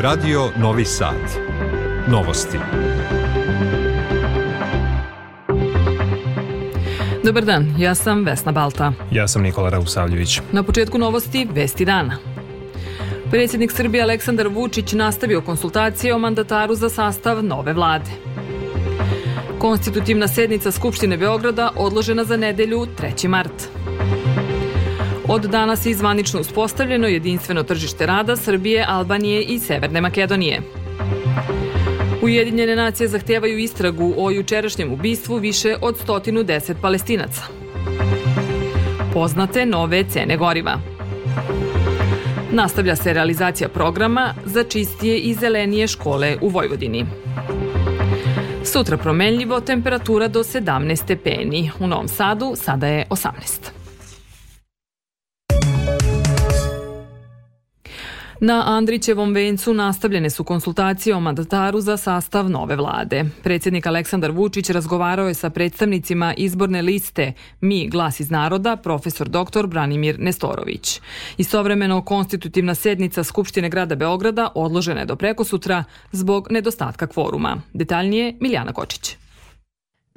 Radio Novi Sad. Novosti. Dobar dan, ja sam Vesna Balta. Ja sam Nikola Rausavljević. Na početku novosti Vesti dana. Predsjednik Srbije Aleksandar Vučić nastavio konsultacije o mandataru za sastav nove vlade. Konstitutivna sednica Skupštine Beograda odložena za nedelju 3. mart. Od danas je zvanično uspostavljeno jedinstveno tržište rada Srbije, Albanije i Severne Makedonije. Ujedinjene nacije zahtevaju istragu o jučerašnjem ubistvu više od 110 palestinaca. Poznate nove cene goriva. Nastavlja se realizacija programa za čistije i zelenije škole u Vojvodini. Sutra promenljivo, temperatura do 17 stepeni. U Novom Sadu sada je 18. Na Andrićevom vencu nastavljene su konsultacije o mandataru za sastav nove vlade. Predsjednik Aleksandar Vučić razgovarao je sa predstavnicima izborne liste Mi glas iz naroda, profesor dr. Branimir Nestorović. Istovremeno, konstitutivna sednica Skupštine grada Beograda odložena je do prekosutra zbog nedostatka kvoruma. Detaljnije Miljana Kočić.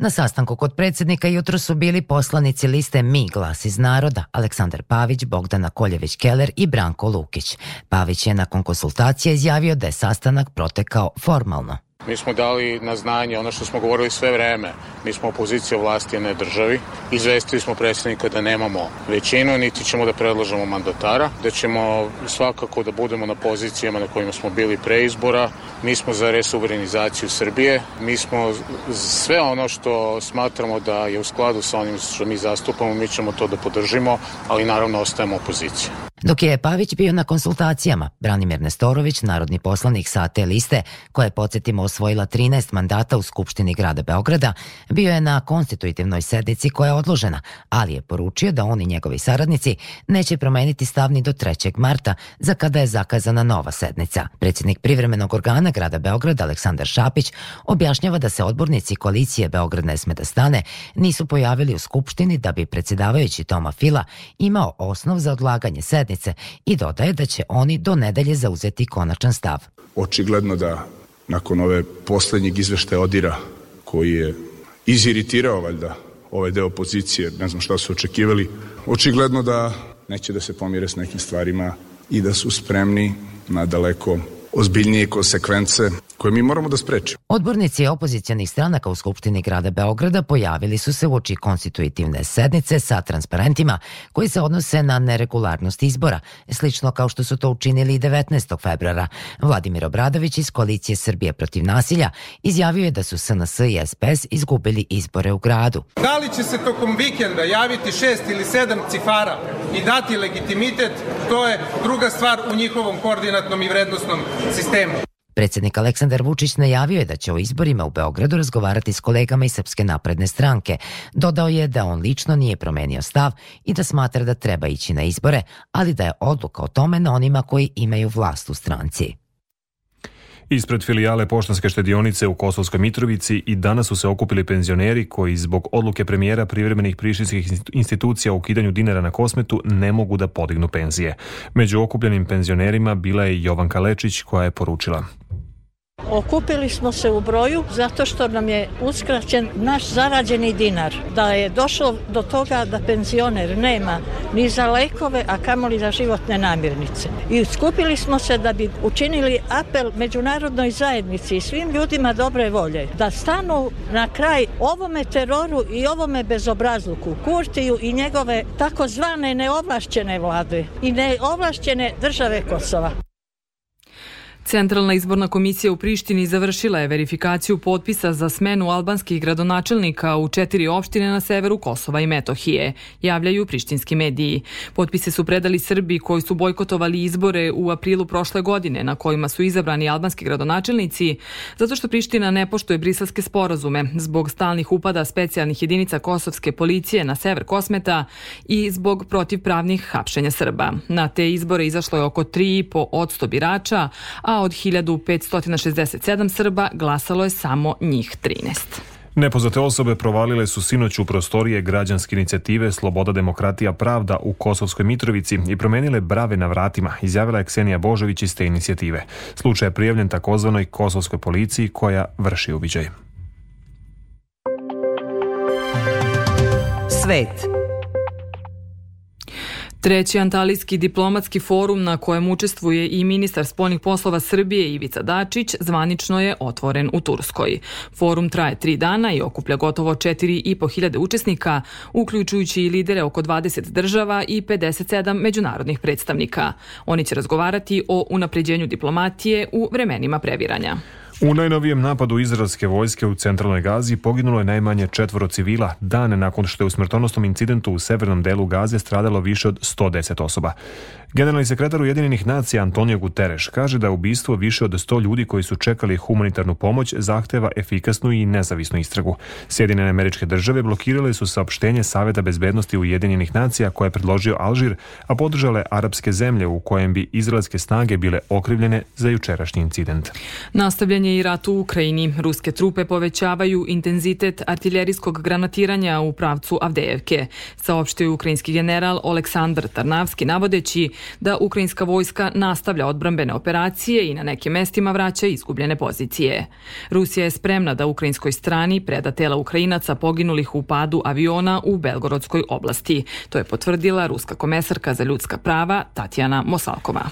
Na sastanku kod predsjednika jutro su bili poslanici liste Mi glas iz naroda, Aleksandar Pavić, Bogdana Koljević-Keller i Branko Lukić. Pavić je nakon konsultacija izjavio da je sastanak protekao formalno. Mi smo dali na znanje ono što smo govorili sve vreme. Mi smo opozicija vlasti, ne državi. Izvestili smo predsjednika da nemamo većinu, niti ćemo da predlažemo mandatara, da ćemo svakako da budemo na pozicijama na kojima smo bili pre izbora. Mi smo za resuverenizaciju Srbije. Mi smo sve ono što smatramo da je u skladu sa onim što mi zastupamo, mi ćemo to da podržimo, ali naravno ostajemo opozicija. Dok je Pavić bio na konsultacijama, Branimir Nestorović, narodni poslanik sa te liste, koja je, podsjetimo, osvojila 13 mandata u Skupštini grada Beograda, bio je na konstitutivnoj sednici koja je odložena, ali je poručio da on i njegovi saradnici neće promeniti stavni do 3. marta, za kada je zakazana nova sednica. Predsjednik privremenog organa grada Beograda, Aleksandar Šapić, objašnjava da se odbornici koalicije Beograd ne sme da stane nisu pojavili u Skupštini da bi predsjedavajući Toma Fila imao osnov za odlaganje sednice i dodaje da će oni do nedelje zauzeti konačan stav. Očigledno da nakon ove poslednjeg izveštaja Odira koji je iziritirao valjda ovaj deo opozicije, ne znam šta su očekivali, očigledno da neće da se pomire s nekim stvarima i da su spremni na daleko ozbiljnije konsekvence koje mi moramo da sprečimo. Odbornici opozicijanih stranaka u Skupštini grada Beograda pojavili su se u oči konstitutivne sednice sa transparentima koji se odnose na neregularnost izbora, slično kao što su to učinili i 19. februara. Vladimir Obradović iz koalicije Srbije protiv nasilja izjavio je da su SNS i SPS izgubili izbore u gradu. Da li će se tokom vikenda javiti šest ili sedam cifara i dati legitimitet, to je druga stvar u njihovom koordinatnom i vrednostnom sistemu. Predsednik Aleksandar Vučić najavio je da će o izborima u Beogradu razgovarati s kolegama iz Srpske napredne stranke. Dodao je da on lično nije promenio stav i da smatra da treba ići na izbore, ali da je odluka o tome na onima koji imaju vlast u stranci. Ispred filijale Poštanske štedionice u Kosovskoj Mitrovici i danas su se okupili penzioneri koji zbog odluke premijera privremenih prištinskih institucija o ukidanju dinara na kosmetu ne mogu da podignu penzije. Među okupljenim penzionerima bila je Jovanka Lečić koja je poručila Okupili smo se u broju zato što nam je uskraćen naš zarađeni dinar. Da je došlo do toga da penzioner nema ni za lekove, a kamoli za životne namirnice. I skupili smo se da bi učinili apel međunarodnoj zajednici i svim ljudima dobre volje da stanu na kraj ovome teroru i ovome bezobrazluku, Kurtiju i njegove takozvane neovlašćene vlade i neovlašćene države Kosova. Centralna izborna komisija u Prištini završila je verifikaciju potpisa za smenu albanskih gradonačelnika u četiri opštine na severu Kosova i Metohije, javljaju prištinski mediji. Potpise su predali Srbi koji su bojkotovali izbore u aprilu prošle godine na kojima su izabrani albanski gradonačelnici zato što Priština ne poštuje briselske sporazume zbog stalnih upada specijalnih jedinica kosovske policije na sever Kosmeta i zbog protivpravnih hapšenja Srba. Na te izbore izašlo je oko 3,5 od birača, a od 1567 Srba glasalo je samo njih 13. Nepoznate osobe provalile su sinoć u prostorije građanske inicijative Sloboda, demokratija, pravda u Kosovskoj Mitrovici i promenile brave na vratima, izjavila je Ksenija Božović iz te inicijative. Slučaj je prijavljen takozvanoj kosovskoj policiji koja vrši uviđaj. Svet. Treći Antalijski diplomatski forum na kojem učestvuje i ministar spoljnih poslova Srbije Ivica Dačić zvanično je otvoren u Turskoj. Forum traje tri dana i okuplja gotovo 4.500 učesnika, uključujući i lidere oko 20 država i 57 međunarodnih predstavnika. Oni će razgovarati o unapređenju diplomatije u vremenima previranja. U najnovijem napadu izraelske vojske u centralnoj Gazi poginulo je najmanje četvoro civila, dane nakon što je u smrtonosnom incidentu u severnom delu Gaze stradalo više od 110 osoba. Generalni sekretar Ujedinjenih nacija Antonio Guterres kaže da ubistvo više od 100 ljudi koji su čekali humanitarnu pomoć zahteva efikasnu i nezavisnu istragu. Sjedinjene američke države blokirale su saopštenje Saveta bezbednosti Ujedinjenih nacija koje je predložio Alžir, a podržale arapske zemlje u kojem bi izraelske snage bile okrivljene za jučerašnji incident. Nastavljen je i rat u Ukrajini. Ruske trupe povećavaju intenzitet artiljerijskog granatiranja u pravcu Avdejevke, saopštio ukrajinski general Oleksandar Tarnavski navodeći da ukrajinska vojska nastavlja odbrambene operacije i na nekim mestima vraća izgubljene pozicije. Rusija je spremna da ukrajinskoj strani preda tela Ukrajinaca poginulih u padu aviona u Belgorodskoj oblasti. To je potvrdila ruska komesarka za ljudska prava Tatjana Mosalkova.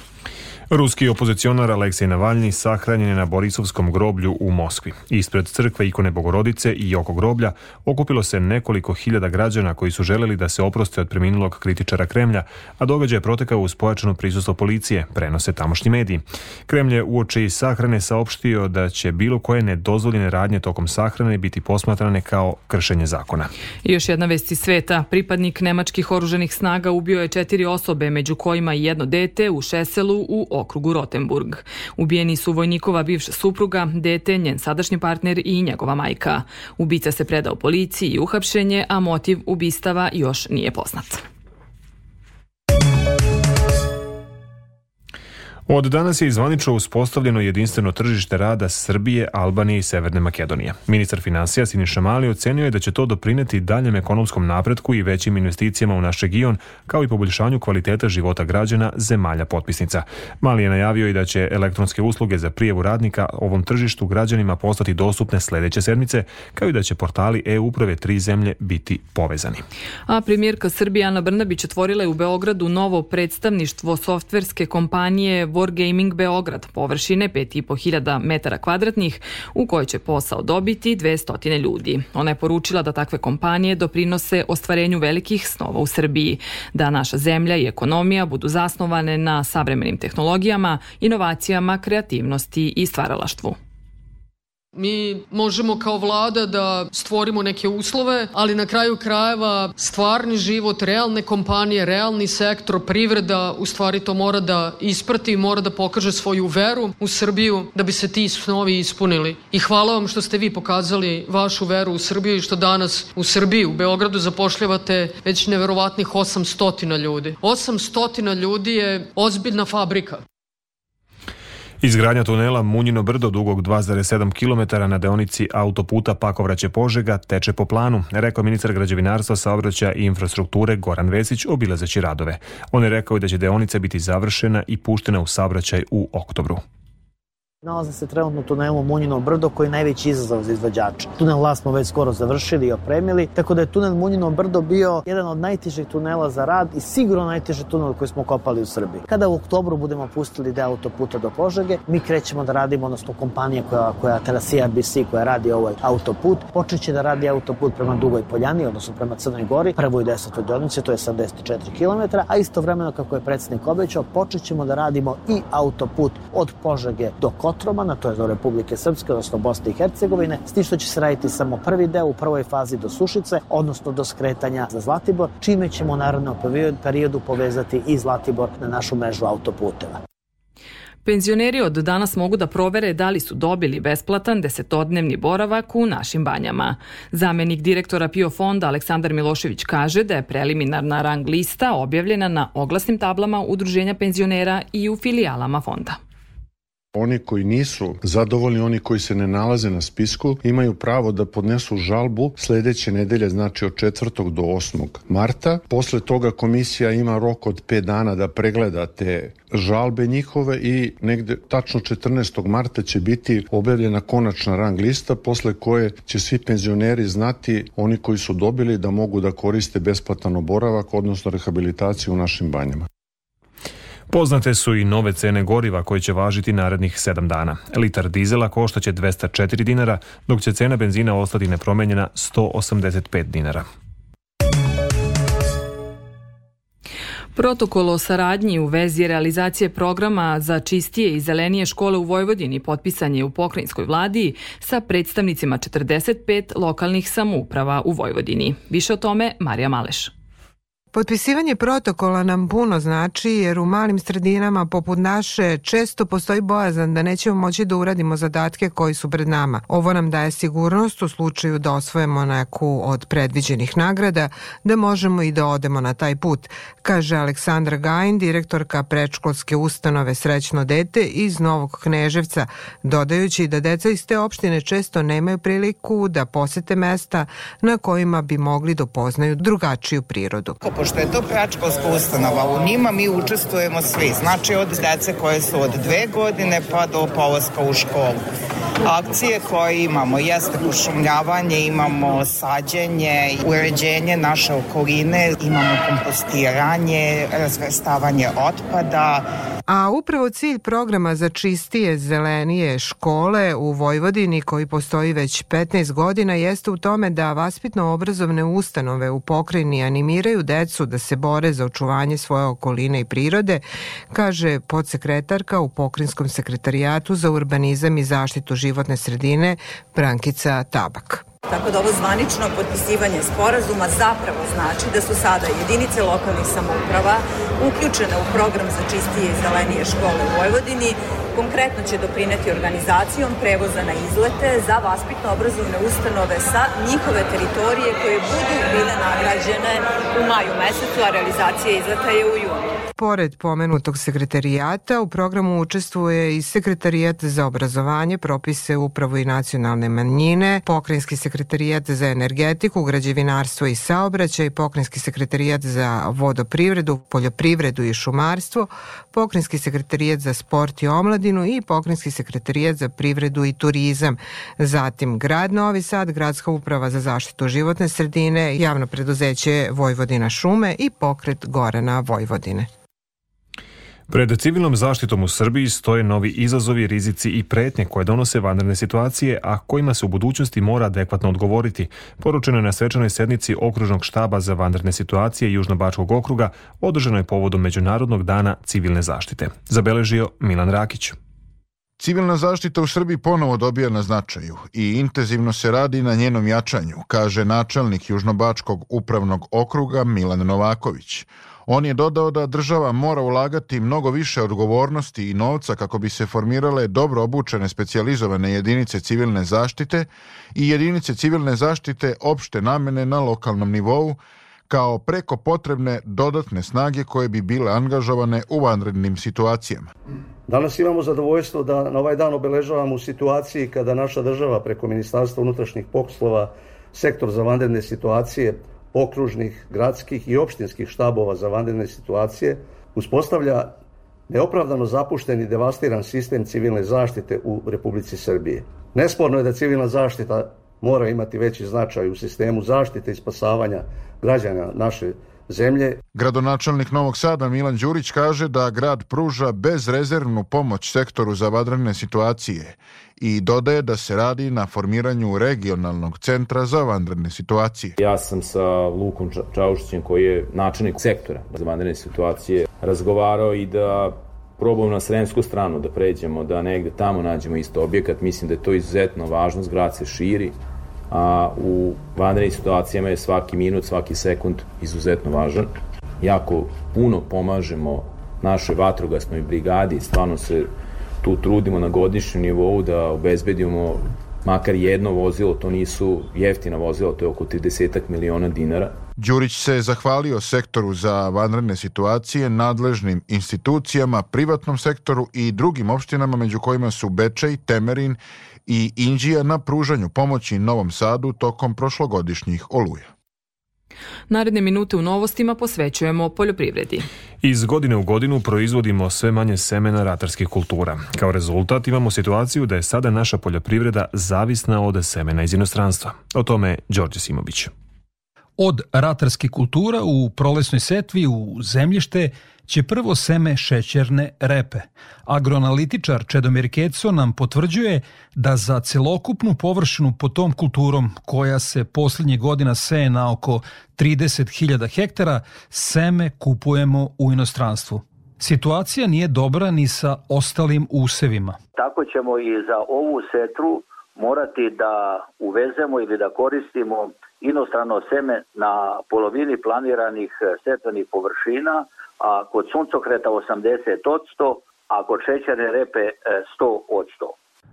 Ruski opozicionar Aleksej Navalni sahranjen je na Borisovskom groblju u Moskvi. Ispred crkve ikone Bogorodice i oko groblja okupilo se nekoliko hiljada građana koji su želeli da se oproste od preminulog kritičara Kremlja, a događaj je protekao uz pojačano prisustvo policije, prenose tamošnji mediji. Kremlj je uoči sahrane saopštio da će bilo koje nedozvoljene radnje tokom sahrane biti posmatrane kao kršenje zakona. I još jedna vest iz sveta. Pripadnik nemačkih oruženih snaga ubio je četiri osobe, među kojima i jedno dete u Šeselu u okrugu Rotenburg. Ubijeni su vojnikova bivša supruga, dete, njen sadašnji partner i njegova majka. Ubica se predao policiji i uhapšenje, a motiv ubistava još nije poznat. Od danas je izvanično uspostavljeno jedinstveno tržište rada Srbije, Albanije i Severne Makedonije. Ministar financija Siniša Mali ocenio je da će to doprineti daljem ekonomskom napretku i većim investicijama u naš region, kao i poboljšanju kvaliteta života građana zemalja potpisnica. Mali je najavio i da će elektronske usluge za prijevu radnika ovom tržištu građanima postati dostupne sledeće sedmice, kao i da će portali e-uprave tri zemlje biti povezani. A premijerka Srbije Ana Brnabić otvorila je u Beogradu novo predstavništvo softverske kompanije Wargaming Beograd površine 5500 metara kvadratnih u kojoj će posao dobiti 200 ljudi. Ona je poručila da takve kompanije doprinose ostvarenju velikih snova u Srbiji, da naša zemlja i ekonomija budu zasnovane na savremenim tehnologijama, inovacijama, kreativnosti i stvaralaštvu. Mi možemo kao vlada da stvorimo neke uslove, ali na kraju krajeva stvarni život, realne kompanije, realni sektor, privreda, u stvari to mora da isprati, mora da pokaže svoju veru u Srbiju da bi se ti snovi ispunili. I hvala vam što ste vi pokazali vašu veru u Srbiju i što danas u Srbiji, u Beogradu zapošljavate već neverovatnih 800 ljudi. 800 ljudi je ozbiljna fabrika. Izgradnja tunela Munjino brdo dugog 2,7 km na deonici autoputa Pakovraće Požega teče po planu, rekao ministar građevinarstva, saobraćaja i infrastrukture Goran Vesić obilazeći radove. On je rekao da će deonica biti završena i puštena u saobraćaj u oktobru. Nalazim se trenutno u tunelu Munjino brdo koji je najveći izazov za izvođača. Tunel Las smo već skoro završili i opremili, tako da je tunel Munjino brdo bio jedan od najtežih tunela za rad i sigurno najteži tunel koji smo kopali u Srbiji. Kada u oktobru budemo pustili deo autoputa do Požege, mi krećemo da radimo, odnosno kompanija koja, koja Terasija BC koja radi ovaj autoput, počeće da radi autoput prema Dugoj Poljani, odnosno prema Crnoj Gori, prvoj desetoj deonici, to je 74 km, a istovremeno kako je predsednik obećao, počećemo da radimo i autoput od Požege do Kosova Kotromana, to je do Republike Srpske, odnosno Bosne i Hercegovine, s tim što će se raditi samo prvi deo u prvoj fazi do Sušice, odnosno do skretanja za Zlatibor, čime ćemo u narednom periodu povezati i Zlatibor na našu mrežu autoputeva. Penzioneri od danas mogu da provere da li su dobili besplatan desetodnevni boravak u našim banjama. Zamenik direktora PIO fonda Aleksandar Milošević kaže da je preliminarna rang lista objavljena na oglasnim tablama Udruženja penzionera i u filijalama fonda. Oni koji nisu zadovoljni, oni koji se ne nalaze na spisku, imaju pravo da podnesu žalbu sledeće nedelje, znači od 4. do 8. marta. Posle toga komisija ima rok od 5 dana da pregleda te žalbe njihove i negde tačno 14. marta će biti objavljena konačna rang lista posle koje će svi penzioneri znati oni koji su dobili da mogu da koriste besplatan oboravak odnosno rehabilitaciju u našim banjama. Poznate su i nove cene goriva koje će važiti narednih 7 dana. Litar dizela koštaće 204 dinara, dok će cena benzina ostati nepromenjena 185 dinara. Protokol o saradnji u vezi realizacije programa za čistije i zelenije škole u Vojvodini potpisan je u pokrajinskoj vladi sa predstavnicima 45 lokalnih samouprava u Vojvodini. Više o tome Marija Maleš. Potpisivanje protokola nam puno znači jer u malim sredinama poput naše često postoji bojazan da nećemo moći da uradimo zadatke koji su pred nama. Ovo nam daje sigurnost u slučaju da osvojemo neku od predviđenih nagrada, da možemo i da odemo na taj put, kaže Aleksandra Gajin, direktorka prečkolske ustanove Srećno dete iz Novog Kneževca, dodajući da deca iz te opštine često nemaju priliku da posete mesta na kojima bi mogli da upoznaju drugačiju prirodu pošto je to pračkolska ustanova, u njima mi učestvujemo svi, znači od dece koje su od dve godine pa do polaska u školu. Akcije koje imamo jeste pošumljavanje, imamo sađenje, uređenje naše okoline, imamo kompostiranje, razvrstavanje otpada. A upravo cilj programa za čistije, zelenije škole u Vojvodini koji postoji već 15 godina jeste u tome da vaspitno-obrazovne ustanove u pokrajini animiraju decu da se bore za očuvanje svoje okoline i prirode, kaže podsekretarka u pokrinjskom sekretarijatu za urbanizam i zaštitu životne sredine Brankica Tabak. Tako da ovo zvanično potpisivanje sporazuma zapravo znači da su sada jedinice lokalnih samouprava uključene u program za čistije i zelenije škole u Vojvodini. Konkretno će doprineti organizacijom prevoza na izlete za vaspitno-obrazovne ustanove sa njihove teritorije koje budu bile nagrađene u maju mesecu, a realizacija izleta je u junu. Pored pomenutog sekretarijata, u programu učestvuje i sekretarijat za obrazovanje, propise upravo i nacionalne manjine, pokrenjski sekretarijat za energetiku, građevinarstvo i saobraćaj, pokrenjski sekretarijat za vodoprivredu, poljoprivredu i šumarstvo, pokrenjski sekretarijat za sport i omladinu i pokrenjski sekretarijat za privredu i turizam. Zatim grad Novi Sad, gradska uprava za zaštitu životne sredine, javno preduzeće Vojvodina šume i pokret Gorana Vojvodine. Pred civilnom zaštitom u Srbiji stoje novi izazovi, rizici i pretnje koje donose vanredne situacije, a kojima se u budućnosti mora adekvatno odgovoriti. Poručeno je na svečanoj sednici Okružnog štaba za vanredne situacije Južnobačkog okruga, održano je povodom Međunarodnog dana civilne zaštite. Zabeležio Milan Rakić. Civilna zaštita u Srbiji ponovo dobija na značaju i intenzivno se radi na njenom jačanju, kaže načelnik Južnobačkog upravnog okruga Milan Novaković. On je dodao da država mora ulagati mnogo više odgovornosti i novca kako bi se formirale dobro obučene specijalizovane jedinice civilne zaštite i jedinice civilne zaštite opšte namene na lokalnom nivou, kao preko potrebne dodatne snage koje bi bile angažovane u vanrednim situacijama. Danas imamo zadovoljstvo da na ovaj dan obeležavamo u situaciji kada naša država preko Ministarstva unutrašnjih poslova sektor za vanredne situacije okružnih, gradskih i opštinskih štabova za vanredne situacije uspostavlja neopravdano zapušten i devastiran sistem civilne zaštite u Republici Srbije. Nesporno je da civilna zaštita mora imati veći značaj u sistemu zaštite i spasavanja građana naše zemlje. Gradonačelnik Novog Sada Milan Đurić kaže da grad pruža bezrezervnu pomoć sektoru za vanredne situacije i dodaje da se radi na formiranju regionalnog centra za vanredne situacije. Ja sam sa Lukom Čaušićem koji je načelnik sektora za vanredne situacije razgovarao i da probamo na sremsku stranu da pređemo, da negde tamo nađemo isto objekat. Mislim da je to izuzetno važno, zgrad se širi, a u vanrednim situacijama je svaki minut, svaki sekund izuzetno važan. Jako puno pomažemo našoj vatrogasnoj brigadi, stvarno se tu trudimo na godišnjem nivou da obezbedimo makar jedno vozilo, to nisu jeftina vozila, to je oko 30 miliona dinara. Đurić se zahvalio sektoru za vanredne situacije, nadležnim institucijama, privatnom sektoru i drugim opštinama među kojima su Bečej, Temerin i Inđija na pružanju pomoći Novom Sadu tokom prošlogodišnjih oluja. Naredne minute u novostima posvećujemo poljoprivredi. Iz godine u godinu proizvodimo sve manje semena ratarskih kultura. Kao rezultat imamo situaciju da je sada naša poljoprivreda zavisna od semena iz inostranstva. O tome Đorđe Simović. Od ratarskih kultura u prolesnoj setvi u zemljište će prvo seme šećerne repe. Agroanalitičar Čedomir Keco nam potvrđuje da za celokupnu površinu pod tom kulturom, koja se posljednje godina seje na oko 30.000 hektara, seme kupujemo u inostranstvu. Situacija nije dobra ni sa ostalim usevima. Tako ćemo i za ovu setru morati da uvezemo ili da koristimo inostrano seme na polovini planiranih setvenih površina, a kod suncokreta 80 od 100, a kod šećerne repe 100 od 100.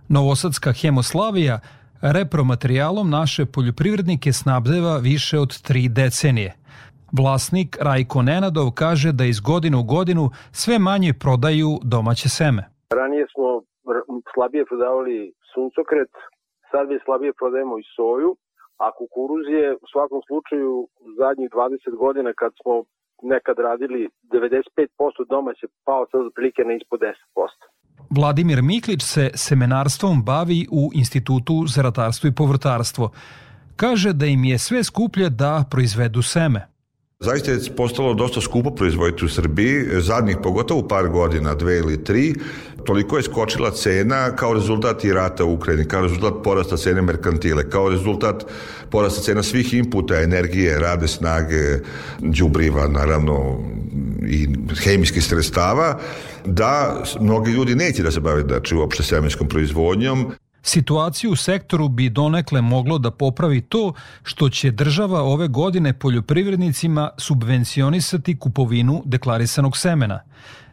Novosadska hemoslavija repromaterijalom naše poljoprivrednike snabdeva više od tri decenije. Vlasnik Rajko Nenadov kaže da iz godine u godinu sve manje prodaju domaće seme. Ranije smo slabije prodavali suncokret, sad mi slabije prodajemo i soju, a kukuruz je u svakom slučaju zadnjih 20 godina kad smo nekad radili 95% domaće, pao sad otprilike na ispod 10%. Vladimir Miklić se semenarstvom bavi u Institutu za ratarstvo i povrtarstvo. Kaže da im je sve skuplje da proizvedu seme. Zaista je postalo dosta skupo proizvoditi u Srbiji, zadnjih pogotovo par godina, dve ili tri, toliko je skočila cena kao rezultat i rata u Ukrajini, kao rezultat porasta cene merkantile, kao rezultat porasta cena svih inputa, energije, radne snage, đubriva, naravno, i hemijskih sredstava, da mnogi ljudi neće da se bave znači, uopšte semenskom proizvodnjom. Situaciju u sektoru bi donekle moglo da popravi to što će država ove godine poljoprivrednicima subvencionisati kupovinu deklarisanog semena.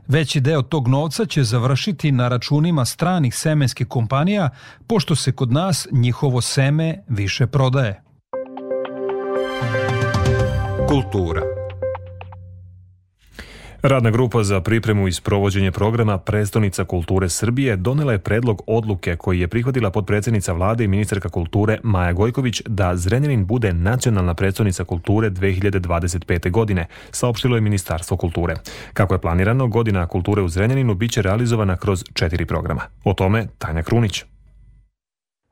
Veći deo tog novca će završiti na računima stranih semenskih kompanija, pošto se kod nas njihovo seme više prodaje. Kultura Radna grupa za pripremu i sprovođenje programa Prestonica kulture Srbije donela je predlog odluke koji je prihvatila podpredsednica vlade i ministarka kulture Maja Gojković da Zrenjanin bude nacionalna prestonica kulture 2025. godine, saopštilo je Ministarstvo kulture. Kako je planirano, godina kulture u Zrenjaninu biće realizovana kroz četiri programa. O tome Tanja Krunić.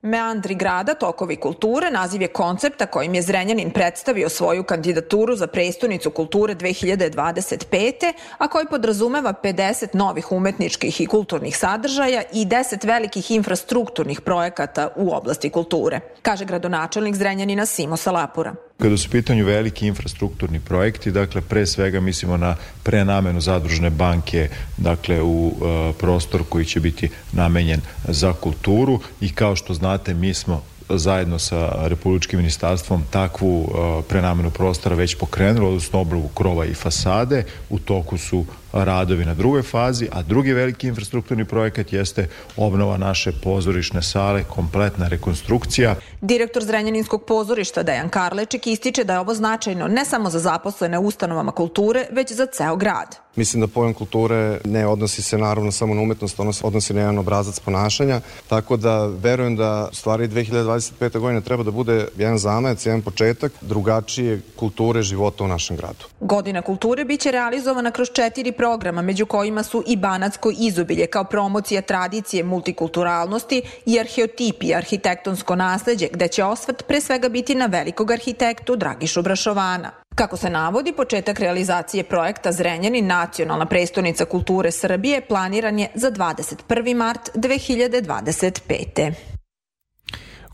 Meandri grada, tokovi kulture, naziv je koncepta kojim je Zrenjanin predstavio svoju kandidaturu za prestonicu kulture 2025. a koji podrazumeva 50 novih umetničkih i kulturnih sadržaja i 10 velikih infrastrukturnih projekata u oblasti kulture, kaže gradonačelnik Zrenjanina Simo Salapura. Kada su pitanju veliki infrastrukturni projekti, dakle pre svega mislimo na prenamenu zadružne banke, dakle u uh, prostor koji će biti namenjen za kulturu i kao što znate mi smo zajedno sa Republičkim ministarstvom takvu uh, prenamenu prostora već pokrenuli, odnosno obnovu krova i fasade. U toku su radovi na drugoj fazi, a drugi veliki infrastrukturni projekat jeste obnova naše pozorišne sale, kompletna rekonstrukcija. Direktor Zrenjaninskog pozorišta Dejan Karleček ističe da je ovo značajno ne samo za zaposlene ustanovama kulture, već za ceo grad. Mislim da pojam kulture ne odnosi se naravno samo na umetnost, ono se odnosi na jedan obrazac ponašanja, tako da verujem da stvari 2025. godine treba da bude jedan zamajac, jedan početak drugačije kulture života u našem gradu. Godina kulture biće realizovana kroz četiri programa, među kojima su i banatsko izobilje kao promocija tradicije multikulturalnosti i arheotipi, arhitektonsko nasleđe, gde će osvrt pre svega biti na velikog arhitektu Dragišu Brašovana. Kako se navodi, početak realizacije projekta Zrenjani nacionalna prestonica kulture Srbije planiran je za 21. mart 2025.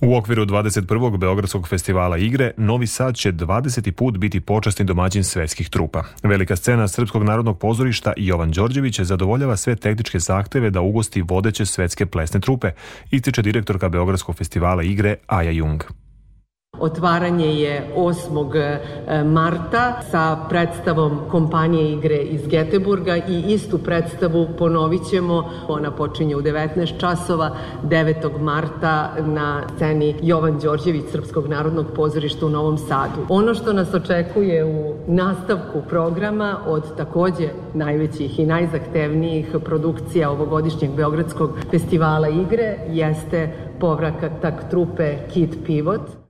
U okviru 21. Beogradskog festivala igre, Novi Sad će 20. put biti počasni domaćin svetskih trupa. Velika scena Srpskog narodnog pozorišta Jovan Đorđević zadovoljava sve tehničke zahteve da ugosti vodeće svetske plesne trupe, ističe direktorka Beogradskog festivala igre Aja Jung. Otvaranje je 8. E, marta sa predstavom kompanije igre iz Geteburga i istu predstavu ponovit ćemo. Ona počinje u 19 časova 9. marta na sceni Jovan Đorđević Srpskog narodnog pozorišta u Novom Sadu. Ono što nas očekuje u nastavku programa od takođe najvećih i najzahtevnijih produkcija ovogodišnjeg Beogradskog festivala igre jeste povratak trupe Kid Pivot.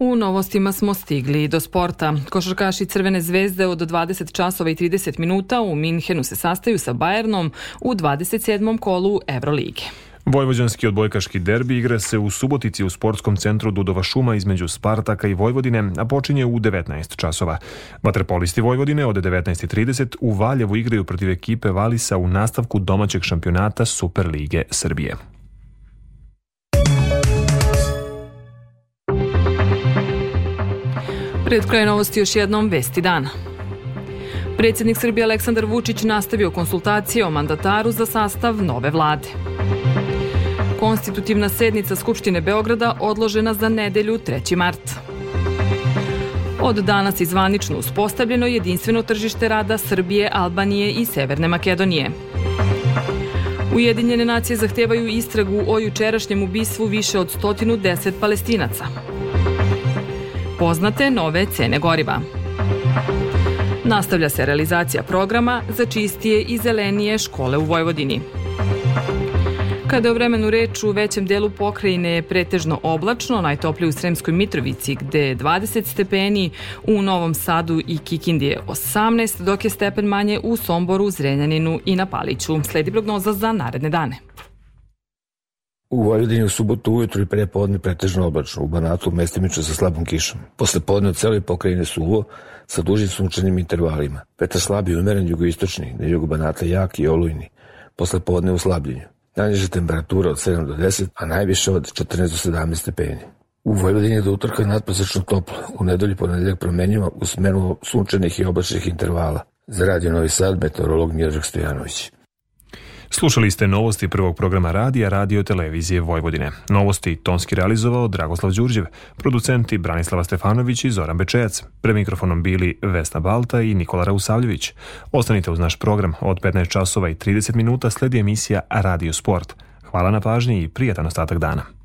U novostima smo stigli do sporta. Košarkaši Crvene zvezde od 20 časova i 30 minuta u Minhenu se sastaju sa Bajernom u 27. kolu Evrolige. Vojvođanski odbojkaški derbi igra se u Subotici u sportskom centru Dudova šuma između Spartaka i Vojvodine, a počinje u 19 časova. Vaterpolisti Vojvodine od 19.30 u Valjevu igraju protiv ekipe Valisa u nastavku domaćeg šampionata Superlige Srbije. Pred kraj novosti još jednom vesti dana. Predsjednik Srbije Aleksandar Vučić nastavio konsultacije o mandataru za sastav nove vlade. Konstitutivna sednica Skupštine Beograda odložena za nedelju 3. mart. Od danas izvanično uspostavljeno jedinstveno tržište rada Srbije, Albanije i Severne Makedonije. Ujedinjene nacije zahtevaju istragu o jučerašnjem ubistvu više od 110 palestinaca poznate nove cene goriva. Nastavlja se realizacija programa za čistije i zelenije škole u Vojvodini. Kada je o vremenu reč u većem delu pokrajine je pretežno oblačno, najtoplije u Sremskoj Mitrovici gde je 20 stepeni, u Novom Sadu i Kikindi je 18, dok je stepen manje u Somboru, Zrenjaninu i na Paliću. Sledi prognoza za naredne dane. U Vojvodini u subotu ujutru i pre podne pretežno oblačno, u Banatu mestimično sa slabom kišom. Posle podne u celoj pokrajine suvo sa dužim sunčanim intervalima. Vetar slabi umeren jugoistočni, na jugu Banata jak i olujni. Posle podne u slabljenju. Najniža temperatura od 7 do 10, a najviše od 14 do 17 stepeni. U Vojvodini je do utorka nadposečno toplo, u nedelju ponedeljak promenjivo u smenu sunčanih i oblačnih intervala. Za radio Novi Sad, meteorolog Miodrag Stojanović. Slušali ste novosti prvog programa radija Radio Televizije Vojvodine. Novosti tonski realizovao Dragoslav Đurđev, producenti Branislava Stefanović i Zoran Bečejac. Pre mikrofonom bili Vesna Balta i Nikola Rausavljević. Ostanite uz naš program. Od 15 časova i 30 minuta sledi emisija Radio Sport. Hvala na pažnji i prijatan ostatak dana.